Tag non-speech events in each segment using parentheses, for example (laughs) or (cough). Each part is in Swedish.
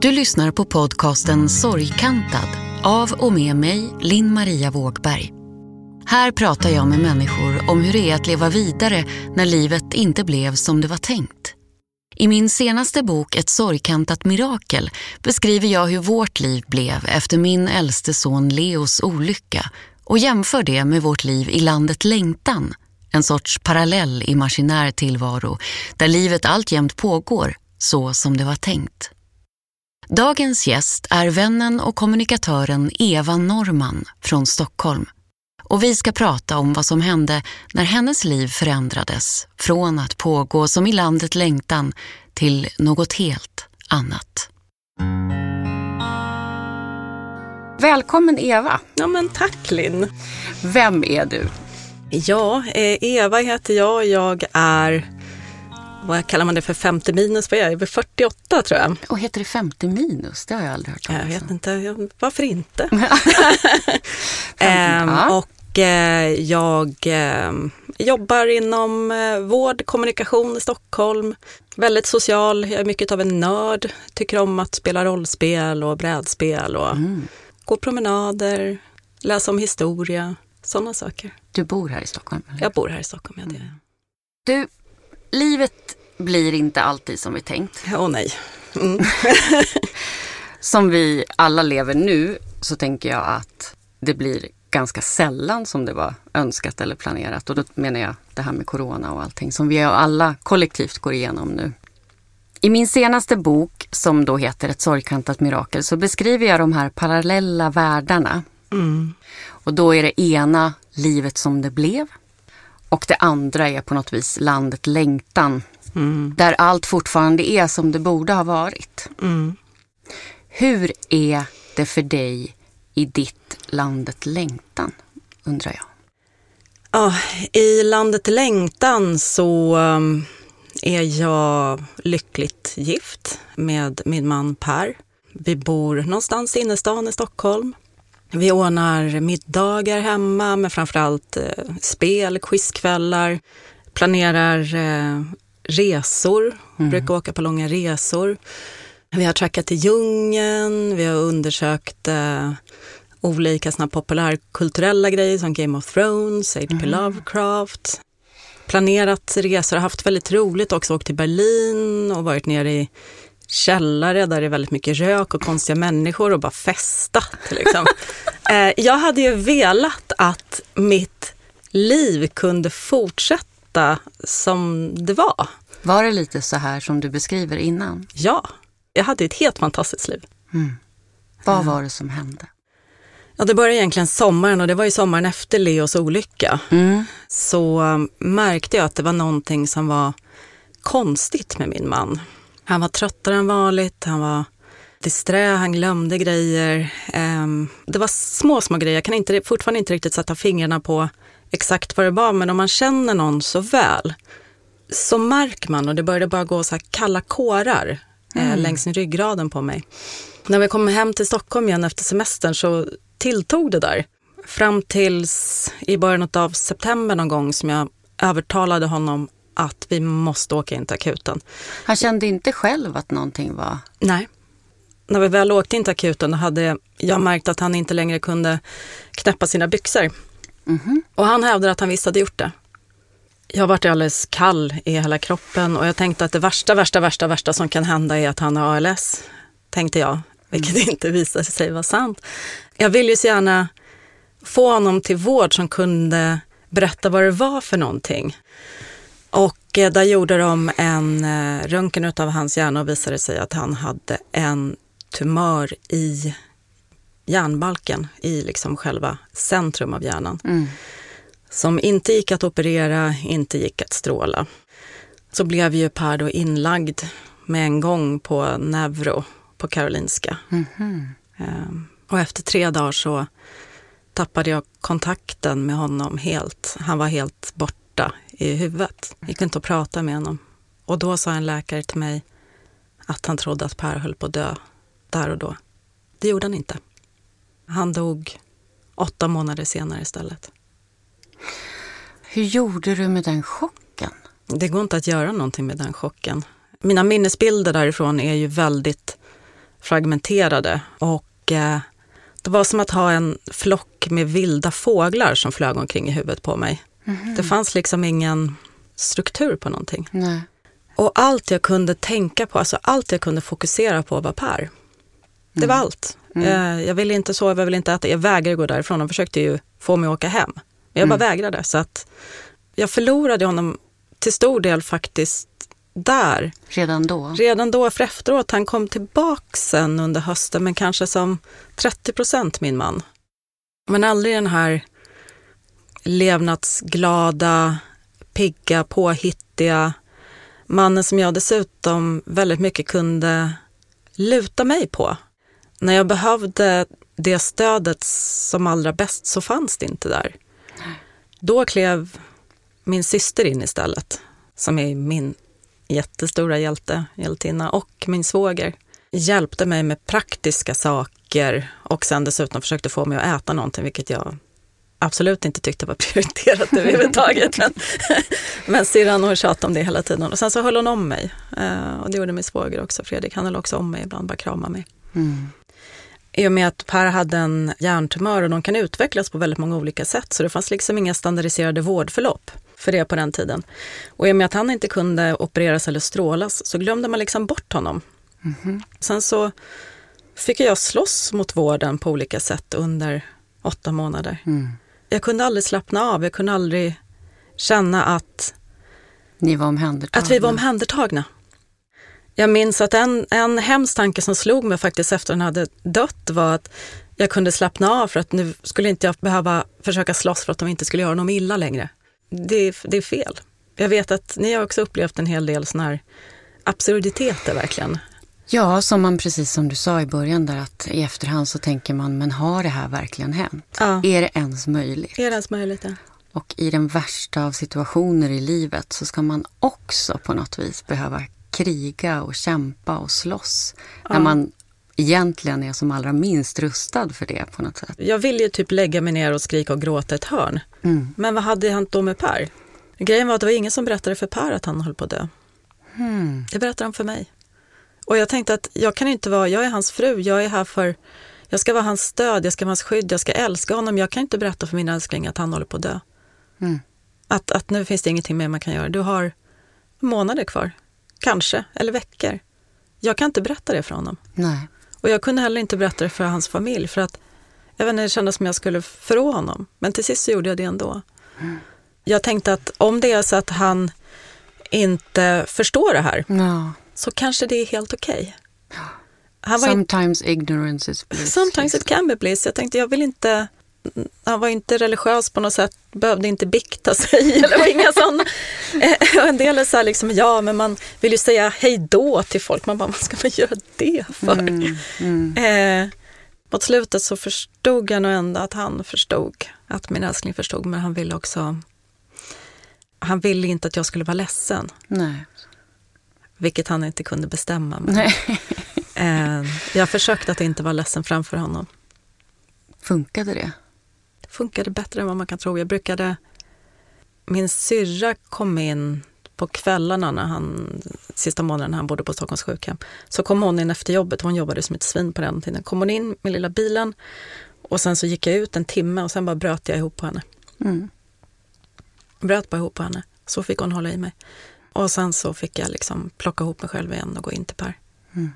Du lyssnar på podcasten Sorgkantad av och med mig, Linn Maria Vågberg. Här pratar jag med människor om hur det är att leva vidare när livet inte blev som det var tänkt. I min senaste bok Ett sorgkantat mirakel beskriver jag hur vårt liv blev efter min äldste son Leos olycka och jämför det med vårt liv i landet Längtan, en sorts parallell imaginär tillvaro där livet alltjämt pågår så som det var tänkt. Dagens gäst är vännen och kommunikatören Eva Norman från Stockholm. Och vi ska prata om vad som hände när hennes liv förändrades från att pågå som i landet längtan till något helt annat. Välkommen Eva! Ja men tack Linn! Vem är du? Ja, eh, Eva heter jag. Jag är vad kallar man det för 50 minus? Vad är jag? 48 tror jag. Och heter det 50 minus? Det har jag aldrig hört talas om. Jag vet inte, varför inte? (laughs) (laughs) ehm, och eh, jag eh, jobbar inom eh, vård, kommunikation i Stockholm. Väldigt social, jag är mycket av en nörd. Tycker om att spela rollspel och brädspel och mm. gå promenader, läsa om historia, sådana saker. Du bor här i Stockholm? Eller? Jag bor här i Stockholm, ja det mm. Du, livet blir inte alltid som vi tänkt. Åh oh, nej. Mm. (laughs) som vi alla lever nu så tänker jag att det blir ganska sällan som det var önskat eller planerat. Och då menar jag det här med corona och allting som vi alla kollektivt går igenom nu. I min senaste bok som då heter Ett sorgkantat mirakel så beskriver jag de här parallella världarna. Mm. Och då är det ena livet som det blev och det andra är på något vis landet längtan. Mm. Där allt fortfarande är som det borde ha varit. Mm. Hur är det för dig i ditt landet längtan, undrar jag? Ja, I landet längtan så um, är jag lyckligt gift med min man Per. Vi bor någonstans i innerstan i Stockholm. Vi ordnar middagar hemma med framförallt eh, spel, quizkvällar, planerar eh, resor, mm. brukar åka på långa resor. Vi har trackat i djungeln, vi har undersökt eh, olika såna populärkulturella grejer som Game of Thrones, H.P. Mm. Lovecraft. Planerat resor, haft väldigt roligt också, åkt till Berlin och varit nere i källare där det är väldigt mycket rök och konstiga människor och bara festat. Liksom. (laughs) eh, jag hade ju velat att mitt liv kunde fortsätta som det var. Var det lite så här som du beskriver innan? Ja, jag hade ett helt fantastiskt liv. Mm. Vad var det som hände? Ja, det började egentligen sommaren och det var ju sommaren efter Leos olycka. Mm. Så um, märkte jag att det var någonting som var konstigt med min man. Han var tröttare än vanligt, han var disträ, han glömde grejer. Um, det var små, små grejer. Jag kan inte, fortfarande inte riktigt sätta fingrarna på exakt vad det var, men om man känner någon så väl så märker man och det började bara gå så här kalla kårar eh, mm. längs ryggraden på mig. När vi kom hem till Stockholm igen efter semestern så tilltog det där. Fram tills i början av september någon gång som jag övertalade honom att vi måste åka in till akuten. Han kände inte själv att någonting var... Nej. När vi väl åkte in till akuten hade jag märkt att han inte längre kunde knäppa sina byxor. Mm -hmm. Och han hävdade att han visst hade gjort det. Jag varit alldeles kall i hela kroppen och jag tänkte att det värsta, värsta, värsta, värsta som kan hända är att han har ALS, tänkte jag, vilket mm. inte visade sig vara sant. Jag ville ju så gärna få honom till vård som kunde berätta vad det var för någonting. Och eh, där gjorde de en eh, röntgen av hans hjärna och visade sig att han hade en tumör i hjärnbalken, i liksom själva centrum av hjärnan. Mm. Som inte gick att operera, inte gick att stråla. Så blev ju Per då inlagd med en gång på neuro på Karolinska. Mm. Och efter tre dagar så tappade jag kontakten med honom helt. Han var helt borta i huvudet. Det gick inte att prata med honom. Och då sa en läkare till mig att han trodde att Per höll på att dö där och då. Det gjorde han inte. Han dog åtta månader senare istället. Hur gjorde du med den chocken? Det går inte att göra någonting med den chocken. Mina minnesbilder därifrån är ju väldigt fragmenterade och eh, det var som att ha en flock med vilda fåglar som flög omkring i huvudet på mig. Mm. Det fanns liksom ingen struktur på någonting. Nej. Och allt jag kunde tänka på, alltså allt jag kunde fokusera på var Per. Det mm. var allt. Mm. Eh, jag ville inte sova, jag ville inte äta. Jag vägrade gå därifrån. De försökte ju få mig att åka hem. Men jag bara mm. vägrade. Så att jag förlorade honom till stor del faktiskt där. Redan då? Redan då, för efteråt. Han kom tillbaka sen under hösten, men kanske som 30 procent min man. Men aldrig den här levnadsglada, pigga, påhittiga mannen som jag dessutom väldigt mycket kunde luta mig på. När jag behövde det stödet som allra bäst så fanns det inte där. Då klev min syster in istället, som är min jättestora hjälte, hjältinna, och min svåger. Hjälpte mig med praktiska saker och sen dessutom försökte få mig att äta någonting, vilket jag absolut inte tyckte var (laughs) prioriterat överhuvudtaget. men, (laughs) men syrran hon tjatade om det hela tiden. Och sen så höll hon om mig. Uh, och det gjorde min svåger också. Fredrik han höll också om mig ibland, bara kramade mig. Mm. I och med att Per hade en hjärntumör och de kan utvecklas på väldigt många olika sätt, så det fanns liksom inga standardiserade vårdförlopp för det på den tiden. Och i och med att han inte kunde opereras eller strålas så glömde man liksom bort honom. Mm. Sen så fick jag slåss mot vården på olika sätt under åtta månader. Mm. Jag kunde aldrig slappna av, jag kunde aldrig känna att, Ni var omhändertagna. att vi var omhändertagna. Jag minns att en, en hemsk tanke som slog mig faktiskt efter han hade dött var att jag kunde slappna av för att nu skulle inte jag behöva försöka slåss för att de inte skulle göra någon illa längre. Det, det är fel. Jag vet att ni har också upplevt en hel del sådana här absurditeter verkligen. Ja, som man precis som du sa i början där att i efterhand så tänker man, men har det här verkligen hänt? Ja. Är det ens möjligt? Är det ens möjligt, ja. Och i den värsta av situationer i livet så ska man också på något vis behöva kriga och kämpa och slåss. Ja. När man egentligen är som allra minst rustad för det på något sätt. Jag ville ju typ lägga mig ner och skrika och gråta ett hörn. Mm. Men vad hade hänt då med Per? Grejen var att det var ingen som berättade för Per att han höll på att dö. Mm. Det berättade han för mig. Och jag tänkte att jag kan inte vara, jag är hans fru, jag är här för, jag ska vara hans stöd, jag ska vara hans skydd, jag ska älska honom. Jag kan inte berätta för min älskling att han håller på att dö. Mm. Att, att nu finns det ingenting mer man kan göra. Du har månader kvar, kanske, eller veckor. Jag kan inte berätta det för honom. Nej. Och jag kunde heller inte berätta det för hans familj för att jag vet inte, det kändes som jag skulle förrå honom. Men till sist så gjorde jag det ändå. Mm. Jag tänkte att om det är så att han inte förstår det här, no. Så kanske det är helt okej. Okay. Sometimes ignorance is bliss. Sometimes it can be bliss. Jag tänkte, jag vill inte han var inte religiös på något sätt, behövde inte bikta sig (laughs) eller var inga sådana. Eh, en del är så här liksom, ja men man vill ju säga hej då till folk, man bara, vad ska man göra det för? Mm, mm. Eh, mot slutet så förstod jag nog ändå att han förstod, att min älskling förstod, men han ville också, han ville inte att jag skulle vara ledsen. Nej. Vilket han inte kunde bestämma. Men, (laughs) eh, jag försökte att inte vara ledsen framför honom. Funkade det? funkade bättre än vad man kan tro. Jag brukade... Min syrra kom in på kvällarna, när han, sista månaden han bodde på Stockholms sjukhem, så kom hon in efter jobbet. Hon jobbade som ett svin på den tiden. Kom hon in med lilla bilen och sen så gick jag ut en timme och sen bara bröt jag ihop på henne. Mm. Bröt bara ihop på henne. Så fick hon hålla i mig. Och sen så fick jag liksom plocka ihop mig själv igen och gå in till Per. Mm.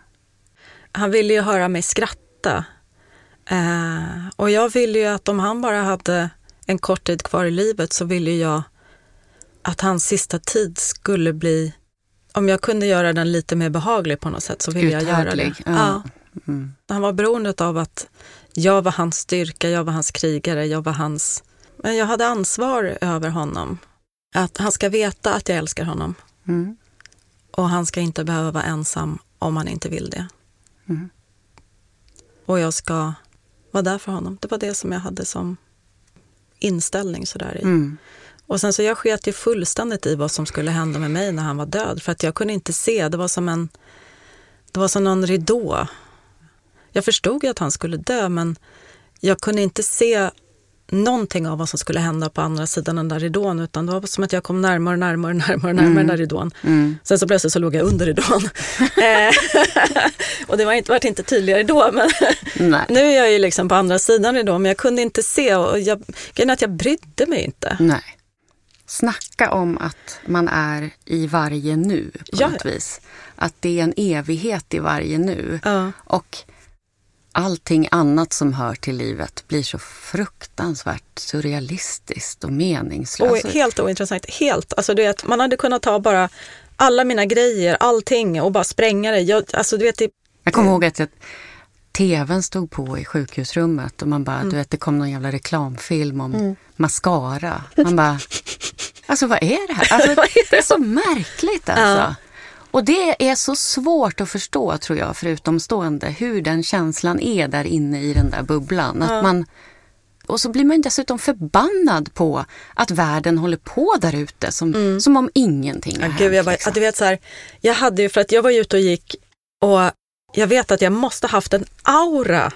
Han ville ju höra mig skratta Eh, och jag ville ju att om han bara hade en kort tid kvar i livet så ville jag att hans sista tid skulle bli, om jag kunde göra den lite mer behaglig på något sätt så ville jag göra det. Ja. Mm. Han var beroende av att jag var hans styrka, jag var hans krigare, jag var hans... Men jag hade ansvar över honom. Att han ska veta att jag älskar honom. Mm. Och han ska inte behöva vara ensam om han inte vill det. Mm. Och jag ska var där för honom. Det var det som jag hade som inställning sådär i. Mm. Och sen så jag sket ju fullständigt i vad som skulle hända med mig när han var död. För att jag kunde inte se, det var som en, det var som någon ridå. Jag förstod ju att han skulle dö men jag kunde inte se någonting av vad som skulle hända på andra sidan den där ridån utan det var som att jag kom närmare och närmare och närmare, närmare mm. den där ridån. Mm. Sen så plötsligt så låg jag under ridån. (laughs) Eh, (laughs) och det var inte, var inte tydligare då men (laughs) nu är jag ju liksom på andra sidan ridån men jag kunde inte se och jag, att jag brydde mig inte. Nej. Snacka om att man är i varje nu på ja. något vis. Att det är en evighet i varje nu. Ja. Och allting annat som hör till livet blir så fruktansvärt surrealistiskt och meningslöst. Och helt ointressant. Helt. Alltså, du vet, man hade kunnat ta bara alla mina grejer, allting och bara spränga det. Jag, alltså, du vet, det... jag kommer ihåg att jag, tvn stod på i sjukhusrummet och man bara, mm. du vet, det kom någon jävla reklamfilm om mm. mascara. Man bara, alltså vad är det här? Alltså, (laughs) det är så märkligt alltså. Ja. Och det är så svårt att förstå tror jag för utomstående hur den känslan är där inne i den där bubblan. Att man, och så blir man dessutom förbannad på att världen håller på där ute som, mm. som om ingenting har ja, hänt. jag, bara, liksom. du vet, så här, jag hade ju, för att jag var ute och gick och jag vet att jag måste haft en aura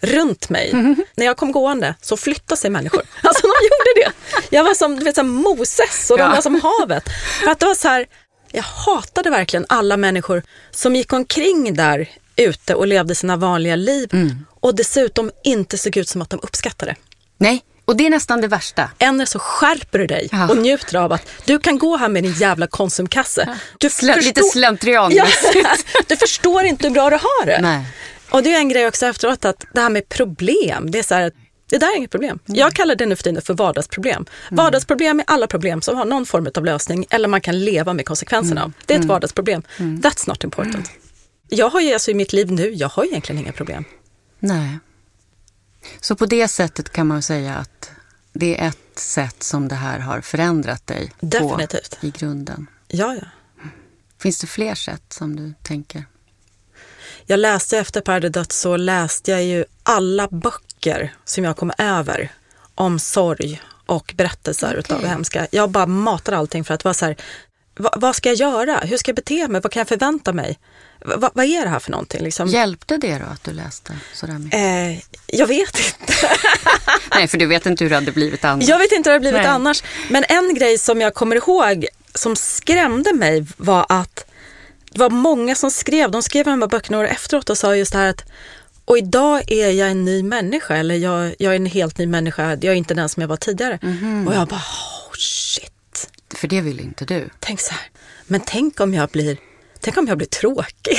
runt mig. Mm. När jag kom gående så flyttade sig människor. (laughs) Alltså de gjorde det. Jag var som du vet, som Moses och de var som havet. För att det var så här, jag hatade verkligen alla människor som gick omkring där ute och levde sina vanliga liv mm. och dessutom inte såg ut som att de uppskattade. Nej, och det är nästan det värsta. Än så skärper du dig ja. och njuter av att du kan gå här med din jävla konsumkasse. Du Slä, förstår... Lite slentrian. Ja, (laughs) du förstår inte hur bra du har det. Nej. Och det är en grej också efteråt att det här med problem, det är så här det där är inget problem. Mm. Jag kallar det nu för tiden för vardagsproblem. Mm. Vardagsproblem är alla problem som har någon form av lösning eller man kan leva med konsekvenserna av. Mm. Det är ett mm. vardagsproblem. Mm. That's not important. Jag har ju alltså i mitt liv nu, jag har egentligen inga problem. Nej. Så på det sättet kan man säga att det är ett sätt som det här har förändrat dig Definitivt. på i grunden. Ja, ja. Finns det fler sätt som du tänker? Jag läste efter dött så läste jag ju alla böcker som jag kom över om sorg och berättelser okay. utav hemska. Jag bara matade allting för att vara så här, vad, vad, ska jag göra? Hur ska jag bete mig? Vad kan jag förvänta mig? Va, vad är det här för någonting? Liksom? Hjälpte det då att du läste sådär mycket? Eh, jag vet inte. (laughs) Nej, för du vet inte hur det hade blivit annars. Jag vet inte hur det hade blivit Nej. annars. Men en grej som jag kommer ihåg som skrämde mig var att det var många som skrev, de skrev de här böckerna år efteråt och sa just det här att och idag är jag en ny människa eller jag, jag är en helt ny människa, jag är inte den som jag var tidigare. Mm. Och jag bara, oh, shit. För det vill inte du. Tänk så här, men tänk om jag blir, tänk om jag blir tråkig. (laughs)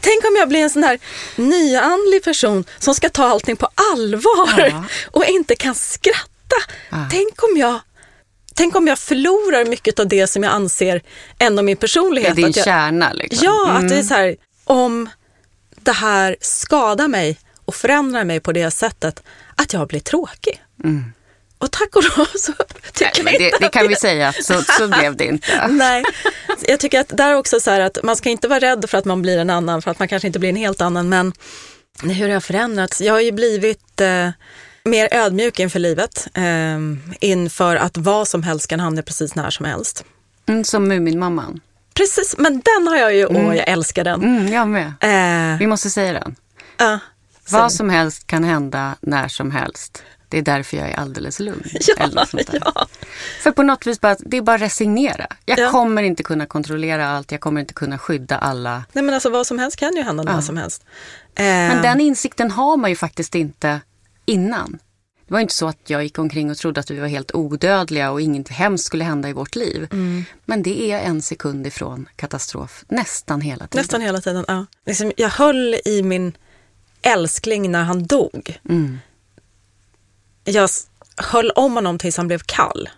tänk om jag blir en sån här nyandlig person som ska ta allting på allvar ja. och inte kan skratta. Ja. Tänk om jag tänk om jag förlorar mycket av det som jag anser ändå min personlighet. Ja, din att jag, kärna. Liksom. Ja, mm. att det är mm. så här, om det här skadar mig och förändrar mig på det sättet att jag blir tråkig. Mm. Och tack och lov så tycker Nej, det, det kan vi säga, så, så blev det inte. (laughs) Nej, jag tycker att där är också så här att man ska inte vara rädd för att man blir en annan, för att man kanske inte blir en helt annan, men hur har jag förändrats? Jag har ju blivit eh, mer ödmjuk inför livet, eh, inför att vad som helst kan hamna precis när som helst. Mm, som Muminmamman. Precis, men den har jag ju, mm. åh jag älskar den. Mm, jag med. Eh, Vi måste säga den. Uh, vad som helst kan hända när som helst. Det är därför jag är alldeles lugn. (laughs) Ja, ja. För på något vis bara, det är bara resignera. Jag ja. kommer inte kunna kontrollera allt, jag kommer inte kunna skydda alla. Nej men alltså vad som helst kan ju hända när som helst. Eh. Men den insikten har man ju faktiskt inte innan. Det var inte så att jag gick omkring och trodde att vi var helt odödliga och inget hemskt skulle hända i vårt liv. Mm. Men det är en sekund ifrån katastrof nästan hela tiden. Nästan hela tiden, ja. Liksom, jag höll i min älskling när han dog. Mm. Jag höll om honom tills han blev kall.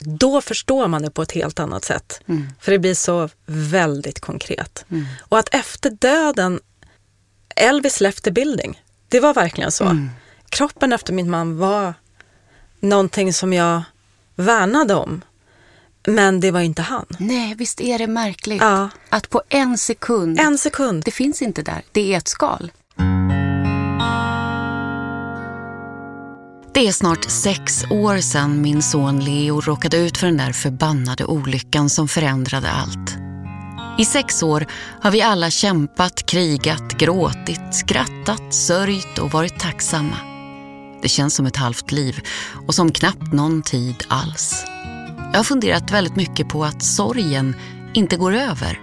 Då förstår man det på ett helt annat sätt. Mm. För det blir så väldigt konkret. Mm. Och att efter döden, Elvis left the building. Det var verkligen så. Kroppen efter min man var någonting som jag värnade om. Men det var inte han. Nej, visst är det märkligt ja. att på en sekund, en sekund, det finns inte där, det är ett skal. Det är snart sex år sedan min son Leo råkade ut för den där förbannade olyckan som förändrade allt. I sex år har vi alla kämpat, krigat, gråtit, skrattat, sörjt och varit tacksamma. Det känns som ett halvt liv och som knappt någon tid alls. Jag har funderat väldigt mycket på att sorgen inte går över.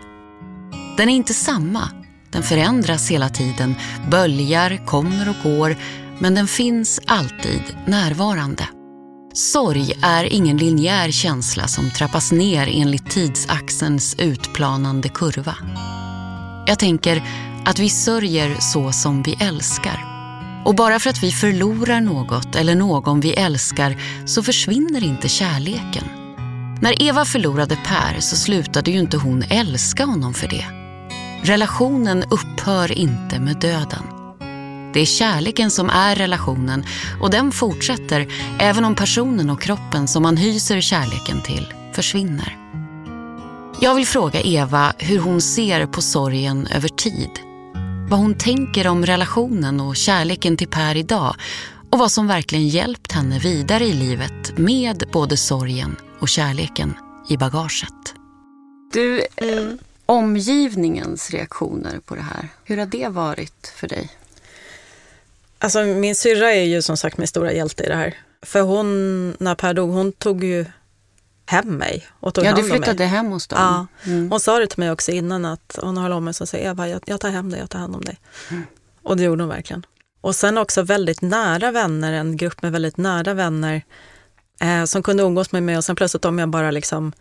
Den är inte samma. Den förändras hela tiden, böljar, kommer och går, men den finns alltid närvarande. Sorg är ingen linjär känsla som trappas ner enligt tidsaxelns utplanande kurva. Jag tänker att vi sörjer så som vi älskar. Och bara för att vi förlorar något eller någon vi älskar så försvinner inte kärleken. När Eva förlorade Per så slutade ju inte hon älska honom för det. Relationen upphör inte med döden. Det är kärleken som är relationen och den fortsätter även om personen och kroppen som man hyser kärleken till försvinner. Jag vill fråga Eva hur hon ser på sorgen över tid. Vad hon tänker om relationen och kärleken till Per idag och vad som verkligen hjälpt henne vidare i livet med både sorgen och kärleken i bagaget. Du, mm. omgivningens reaktioner på det här, hur har det varit för dig? Alltså min syrra är ju som sagt min stora hjälte i det här. För hon, när Per dog, hon tog ju hem mig och tog Ja, du flyttade hem hos dem. Ja, mm. hon sa det till mig också innan att hon höll om mig så sa Eva, jag, jag tar hem dig, jag tar hand om dig. Mm. Och det gjorde hon verkligen. Och sen också väldigt nära vänner, en grupp med väldigt nära vänner eh, som kunde umgås med mig och sen plötsligt om jag bara liksom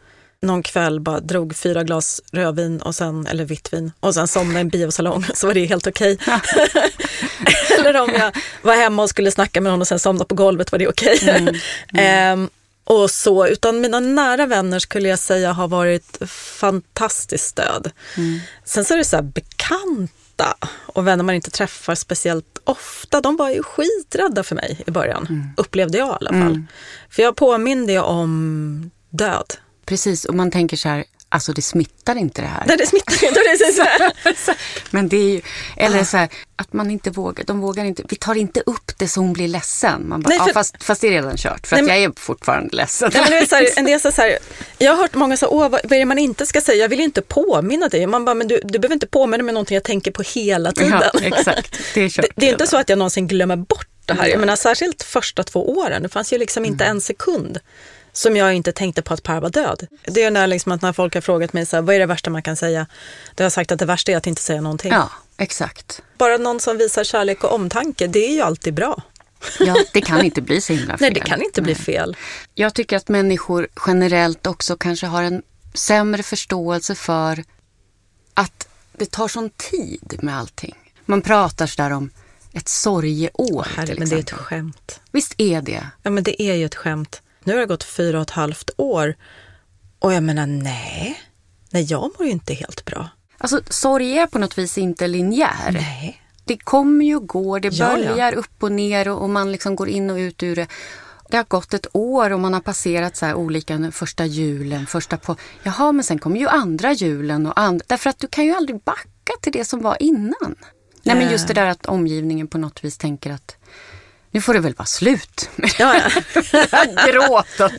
någon kväll bara drog fyra glas rödvin, och sen, eller vitt vin, och sen somnade i en biosalong (laughs) så var det helt okej. (laughs) (laughs) Eller om jag var hemma och skulle snacka med någon och sen somnade på golvet var det okej. Mm. Mm. Och så, utan mina nära vänner skulle jag säga har varit fantastiskt stöd. Mm. Sen så är det så här bekanta och vänner man inte träffar speciellt ofta, de var ju skiträdda för mig i början, mm. upplevde jag i alla fall. Mm. För jag påminde om död. Precis, och man tänker så här, alltså det smittar inte det här. Nej, det smittar inte. Det (laughs) Men det är ju, eller så här, att man inte vågar, de vågar inte, vi tar inte upp det så hon blir ledsen. Man bara, Nej, för, ja, fast, fast det är redan kört, för nej, att jag är fortfarande ledsen. Nej, men det är så här, (laughs) en del så här, jag har hört många säga, åh vad, vad är det man inte ska säga? Jag vill inte påminna dig. Man bara, men du, du behöver inte påminna mig någonting jag tänker på hela tiden. Ja, (laughs) exakt. Det är, kört, det, det är inte så att jag någonsin glömmer bort det här. Jag menar, särskilt första två åren, det fanns ju liksom inte mm. en sekund som jag inte tänkte på att Per var död. Det är när, liksom att när folk har frågat mig så här, vad är det värsta man kan säga? Då har jag sagt att det värsta är att inte säga någonting. Ja, exakt. Bara någon som visar kärlek och omtanke, det är ju alltid bra. Ja, det kan inte bli så himla fel. (laughs) Nej, det kan inte bli fel. Jag tycker att människor generellt också kanske har en sämre förståelse för att det tar sån tid med allting. Man pratar sådär om ett sorgeår. Herre, men det är ett skämt. Visst är det? Ja, men det är ju ett skämt. Nu har det gått fyra och ett halvt år och jag menar nej, nej jag mår ju inte helt bra. Alltså sorg är på något vis inte linjär. Nej. Det kommer ju och går, det böljar ja, ja. upp och ner och, och, man liksom går in och ut ur det. Det har gått ett år och man har passerat så här olika första julen, första på... Jaha, men sen kommer ju andra julen och andra... Därför att du kan ju aldrig backa till det som var innan. Nej, men just det där att omgivningen på något vis tänker att nu får det väl vara slut med ja, ja. (laughs) gråtet.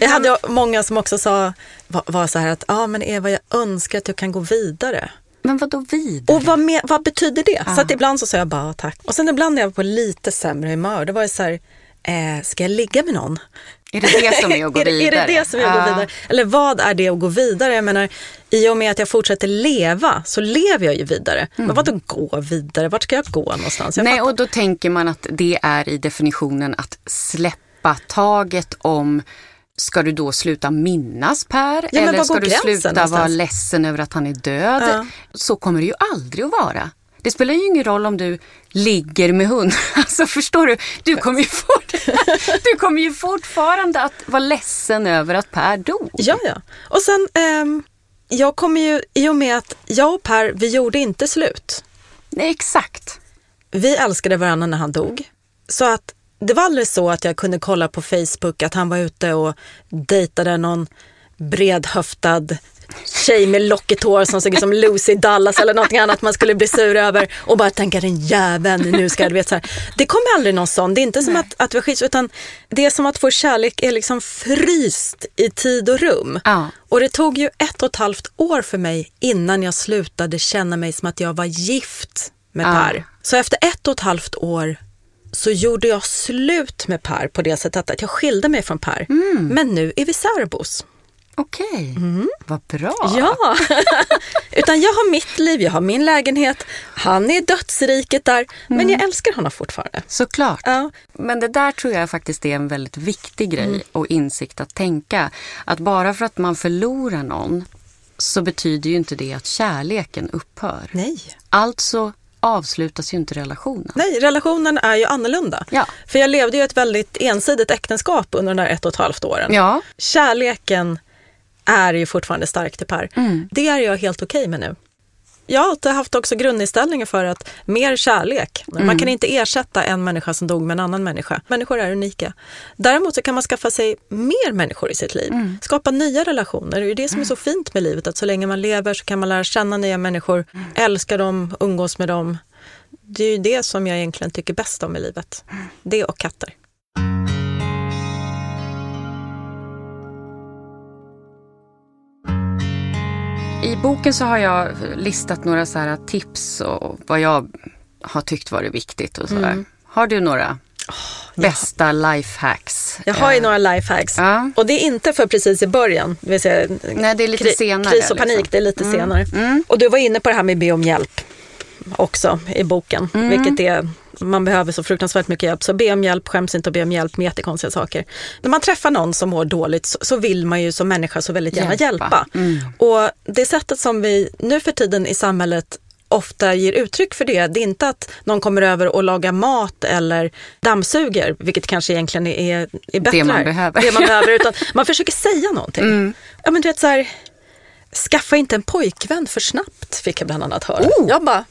jag hade många som också sa, var, var så här att, ja ah, men Eva jag önskar att du kan gå vidare. Men vad då vidare? Och vad, med, vad betyder det? Ah. Så att ibland så sa jag bara tack. Och sen ibland när jag var på lite sämre humör, då var det så här, eh, ska jag ligga med någon? Är det det som är att gå vidare? (laughs) är, det, är det det som är att gå vidare? Eller vad är det att gå vidare? Jag menar, i och med att jag fortsätter leva så lever jag ju vidare. Mm. Men vad då gå vidare? Vart ska jag gå någonstans? Jag Nej, fattar. och då tänker man att det är i definitionen att släppa taget om Ska du då sluta minnas Per? Ja, eller ska du sluta någonstans? vara ledsen över att han är död? Ja. Så kommer det ju aldrig att vara. Det spelar ju ingen roll om du ligger med hund. (laughs) Alltså förstår du? Du kommer ju, fort, (laughs) du kommer ju fortfarande att vara ledsen över att Per dog. Ja, ja. Och sen, eh, jag kommer ju, i och med att jag och Per, vi gjorde inte slut. Nej, exakt. Vi älskade varandra när han dog. Så att det var aldrig så att jag kunde kolla på Facebook att han var ute och dejtade någon bredhöftad tjej med lockigt hår som såg ut som Lucy Dallas eller någonting annat man skulle bli sur över och bara tänka den jäveln, nu ska jag, du vet så här. Det kommer aldrig någon sån. Det är inte som att, att vi skits utan det är som att vår kärlek är liksom fryst i tid och rum. Ja. Och det tog ju ett och ett halvt år för mig innan jag slutade känna mig som att jag var gift med Ja. Per. Så efter ett och ett halvt år så gjorde jag slut med Per på det sättet att jag skilde mig från Per. Men nu är vi särbos. Okej, vad bra. Ja, (laughs) utan jag har mitt liv, jag har min lägenhet, han är dödsriket där, men jag älskar honom fortfarande. Såklart. Ja. Men det där tror jag faktiskt är en väldigt viktig grej och insikt att tänka. Att bara för att man förlorar någon så betyder ju inte det att kärleken upphör. Nej. Alltså avslutas ju inte relationen. Nej, relationen är ju annorlunda. Ja. För jag levde ju ett väldigt ensidigt äktenskap under de där ett och ett halvt åren. Ja, Kärleken är ju fortfarande stark till Per. Det är jag helt okej med nu. Jag har alltid haft också grundinställningen för att mer kärlek. Man kan inte ersätta en människa som dog med en annan människa. Människor är unika. Däremot så kan man skaffa sig mer människor i sitt liv. Skapa nya relationer. Det är det som är så fint med livet. Att så länge man lever så kan man lära känna nya människor, älska dem, umgås med dem. Det är ju det som jag egentligen tycker bäst om i livet. Det och katter. I boken så har jag listat några så här tips och vad jag har tyckt varit viktigt och sådär. Har du några bästa lifehacks? Jag har ju Eh, några lifehacks. Ja. Och det är inte för precis i början. Det vill säga, Nej, det är lite kri- senare, Kris och panik, liksom. det är lite senare. Och du var inne på det här med be om hjälp också i boken. Mm. Vilket är, man behöver så fruktansvärt mycket hjälp. Så be om hjälp, skäms inte att be om hjälp med jättekonstiga saker. När man träffar någon som mår dåligt så, vill man ju som människa så väldigt gärna Hjälpa. Mm. hjälpa. Och det sättet som vi nu för tiden i samhället ofta ger uttryck för det. Det är inte att någon kommer över och lagar mat eller dammsuger, vilket kanske egentligen är, är bättre. Det man behöver. Det man behöver, (laughs) utan man försöker säga någonting. Mm. Ja men du vet så här, skaffa inte en pojkvän för snabbt, fick jag bland annat höra. Oh. Jag bara,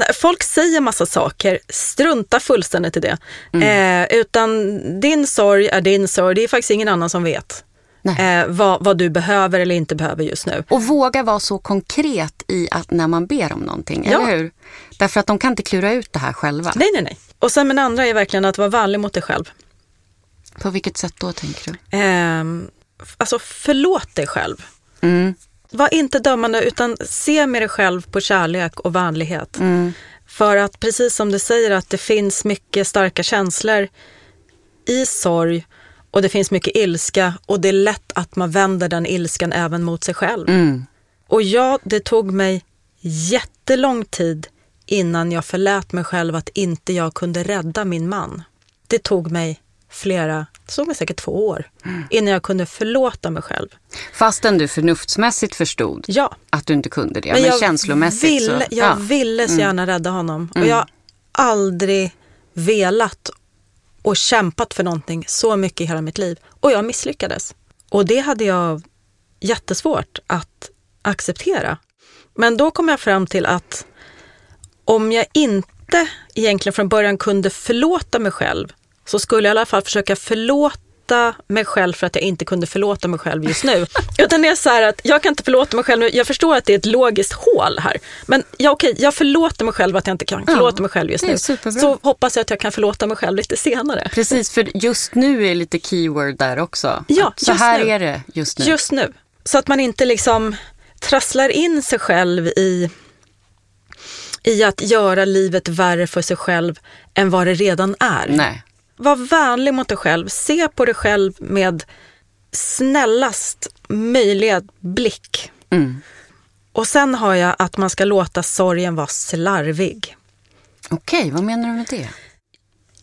Nej, Folk säger massa saker, strunta fullständigt i det. Mm. Eh, utan din sorg är din sorg, det är faktiskt ingen annan som vet eh, vad, vad du behöver eller inte behöver just nu. Och våga vara så konkret i att när man ber om någonting, Ja. eller hur? Därför att de kan inte klura ut det här själva. Nej, nej, nej. Och sen men andra är verkligen att vara vänlig mot dig själv. På vilket sätt då tänker du? Ehm, alltså förlåt dig själv. Mm. Var inte dömande utan se med dig själv på kärlek och vänlighet. För att precis som du säger att det finns mycket starka känslor i sorg och det finns mycket ilska och det är lätt att man vänder den ilskan även mot sig själv. Mm. Och ja, det tog mig jättelång tid innan jag förlät mig själv att inte jag kunde rädda min man. Det tog mig flera, det tog mig säkert två år innan jag kunde förlåta mig själv. Fastän du förnuftsmässigt förstod Ja, att du inte kunde det. Men, känslomässigt ville, så... jag ja. ville så gärna rädda honom. Och jag har aldrig velat och kämpat för någonting så mycket i hela mitt liv. Och jag misslyckades. Och det hade jag jättesvårt att acceptera. Men då kom jag fram till att om jag inte egentligen från början kunde förlåta mig själv så skulle jag i alla fall försöka förlåta mig själv för att jag inte kunde förlåta mig själv just nu. (laughs) Utan det är så här att jag kan inte förlåta mig själv nu. Jag förstår att det är ett logiskt hål här. Men ja, okej, jag förlåter mig själv att jag inte kan förlåta mig själv just nu. superbra. Så hoppas jag att jag kan förlåta mig själv lite senare. Precis, för just nu är lite keyword där också. Ja, så här nu. är det just nu. Just nu. Så att man inte liksom trasslar in sig själv i, i att göra livet värre för sig själv än vad det redan är. Nej. Var vänlig mot dig själv. Se på dig själv med snällast möjliga blick. Mm. Och sen har jag att man ska låta sorgen vara slarvig. Okej, vad menar du med det?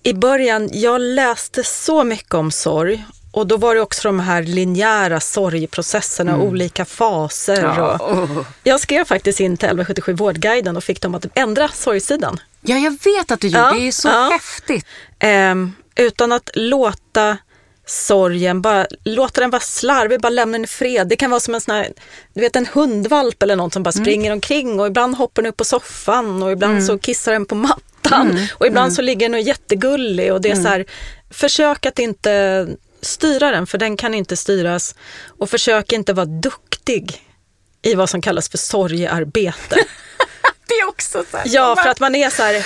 I början, jag läste så mycket om sorg och då var det också de här linjära sorgprocesserna, olika faser. Och oh. jag skrev faktiskt in till 1177 Vårdguiden och fick dem att ändra sorgsidan. Ja, jag vet att du gjorde Ja, det. är så ja. häftigt. Ehm, utan att låta sorgen, bara låta den vara slarvig, bara lämna den i fred. Det kan vara som en sån här, du vet en hundvalp eller någon som bara springer omkring och ibland hoppar den upp på soffan och ibland så kissar den på mattan och ibland så ligger den och är jättegullig och det är så här, försök att inte styra den för den kan inte styras. Och försök inte vara duktig i vad som kallas för sorgearbete. (laughs) det är också så här, Ja, för att man är så här eh,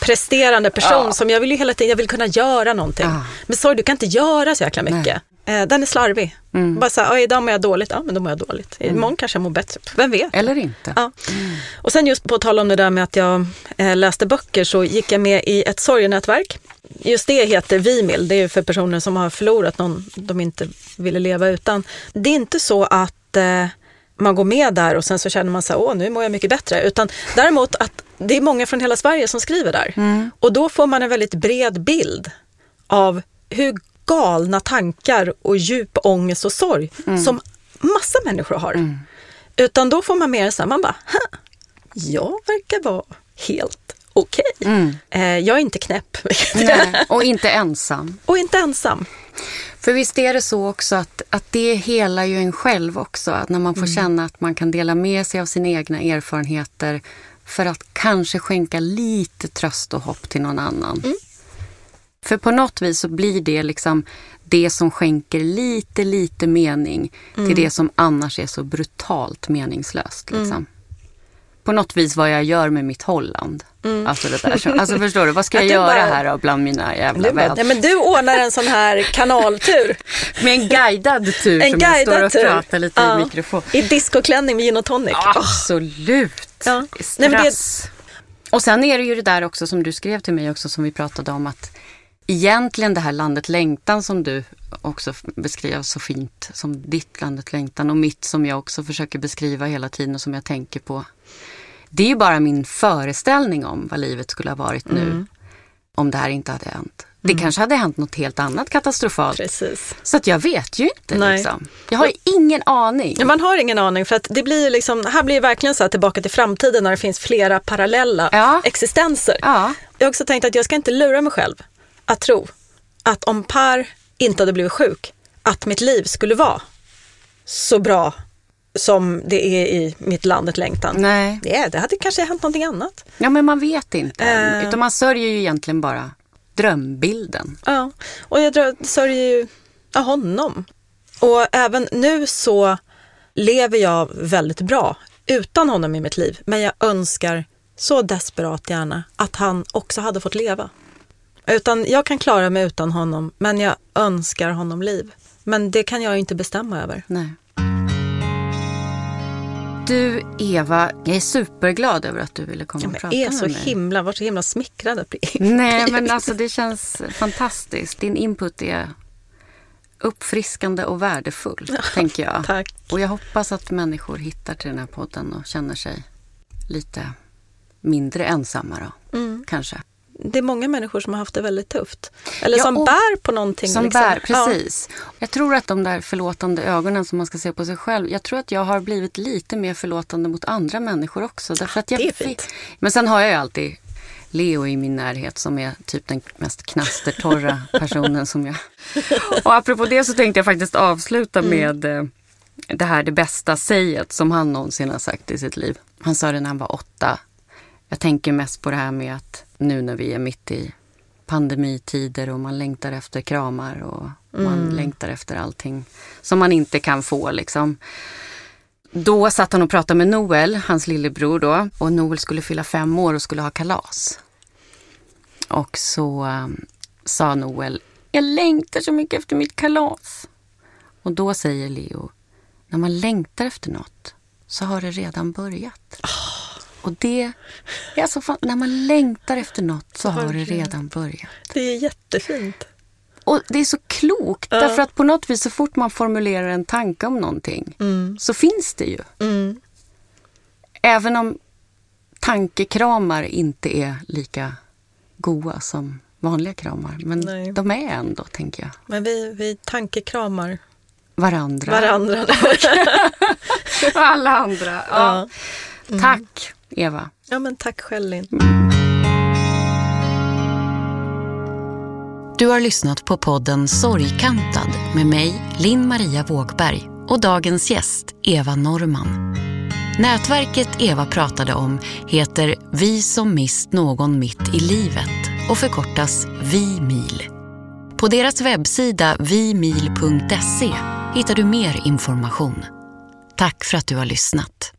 presterande person Ja. som jag vill ju hela tiden, jag vill kunna göra någonting. Ja. Men sorry, du kan inte göra så jäkla mycket. Eh, Den är slarvig. Mm. Bara så här, "Oj, idag mår jag dåligt, ja men då mår jag dåligt. Imorgon kanske jag mår bättre, vem vet? Eller inte. Ja. Och sen just på tal om det där med att jag eh, läste böcker så gick jag med i ett sorgenätverk. Just det heter Vimil, det är för personer som har förlorat någon de inte ville leva utan. Det är inte så att man går med där och sen så känner man så här, åh nu mår jag mycket bättre. Utan däremot att det är många från hela Sverige som skriver där. Och då får man en väldigt bred bild av hur galna tankar och djup ångest och sorg som massa människor har. Utan då får man mer så här, man bara, "Ha, jag verkar vara helt okej. Eh, jag är inte knäpp Nej. Och inte ensam. och inte ensam. För visst är det så också att, att det helar ju en själv också. Att när man får känna att man kan dela med sig av sina egna erfarenheter för att kanske skänka lite tröst och hopp till någon annan. För på något vis så blir det liksom det som skänker lite, lite mening till det som annars är så brutalt meningslöst. Liksom. På något vis vad jag gör med mitt Holland. Alltså det där. Alltså förstår du, vad ska (laughs) jag göra bara- här då bland mina jävla bara, vänner? nej, men du ordnar en sån här kanaltur. (laughs) Med en guidad tur En som jag står guidad och pratar lite Ja. i mikrofon. I discoklänning med gin och tonic. Absolut. Ja. Strass. Nej, men det- Och sen är det ju det där också som du skrev till mig också som vi pratade om att egentligen det här landet längtan som du också beskrev så fint som ditt landet längtan och mitt som jag också försöker beskriva hela tiden och som jag tänker på. Det är ju bara min föreställning om vad livet skulle ha varit nu Mm. om det här inte hade hänt. Det kanske hade hänt något helt annat katastrofalt. Precis. Så att jag vet ju inte Nej. liksom. Jag har ingen aning. Man har ingen aning för att det blir liksom, här blir det verkligen så här tillbaka till framtiden när det finns flera parallella Ja. existenser. Ja. Jag har också tänkt att jag ska inte lura mig själv att tro att om Per inte hade blivit sjuk, att mitt liv skulle vara så bra som det är i mitt landet längtan. Nej. Det, det hade kanske hänt någonting annat. Ja, men man vet inte. Eh. Utan man sörjer ju egentligen bara drömbilden. Ja, och jag sörjer ju honom. Och även nu så lever jag väldigt bra utan honom i mitt liv. Men jag önskar så desperat gärna att han också hade fått leva. Utan jag kan klara mig utan honom, men jag önskar honom liv. Men det kan jag inte bestämma över. Nej. Du, Eva, jag är superglad över att du ville komma Ja, och prata jag är med så mig. himla, var så himla smickrad att bli (laughs) Nej, men alltså det känns fantastiskt. Din input är uppfriskande och värdefull, tänker jag. Tack. Och jag hoppas att människor hittar till den här podden och känner sig lite mindre ensamma då, Mm. kanske. Det är många människor som har haft det väldigt tufft. Eller Ja, som bär på någonting. Som liksom. bär, Ja. precis. Jag tror att de där förlåtande ögonen som man ska se på sig själv. Jag tror att jag har blivit lite mer förlåtande mot andra människor också. Därför att jag det är fint. Men sen har jag ju alltid Leo i min närhet som är typ den mest knastertorra (laughs) personen som jag... Och apropå det så tänkte jag faktiskt avsluta Mm. med eh, det här det bästa säget som han någonsin har sagt i sitt liv. Han sa det när han var åtta. Jag tänker mest på det här med att nu när vi är mitt i pandemitider och man längtar efter kramar och man längtar efter allting som man inte kan få liksom. Då satt han och pratade med Noel, hans lillebror då. Och Noel skulle fylla fem år och skulle ha kalas. Och så um, sa Noel, jag längtar så mycket efter mitt kalas. Och då säger Leo, när man längtar efter något så har det redan börjat. Och det är alltså när man längtar efter något så har det redan börjat. Det är jättefint. Och det är så klokt, Ja. därför att på något vis så fort man formulerar en tanke om någonting Mm. så finns det ju. Mm. Även om tankekramar inte är lika goa som vanliga kramar. Men Nej. de är ändå, tänker jag, Men vi, vi tankekramar varandra. varandra. Och (laughs) alla andra. Ja. Ja. Tack, Eva. ja, men tack själv Linn. Du har lyssnat på podden Sorgkantad med mig, Linn Maria Vågberg och dagens gäst, Eva Norman. Nätverket Eva pratade om heter Vi som mist någon mitt i livet och förkortas ViMil. På deras webbsida vimil.se hittar du mer information. Tack för att du har lyssnat.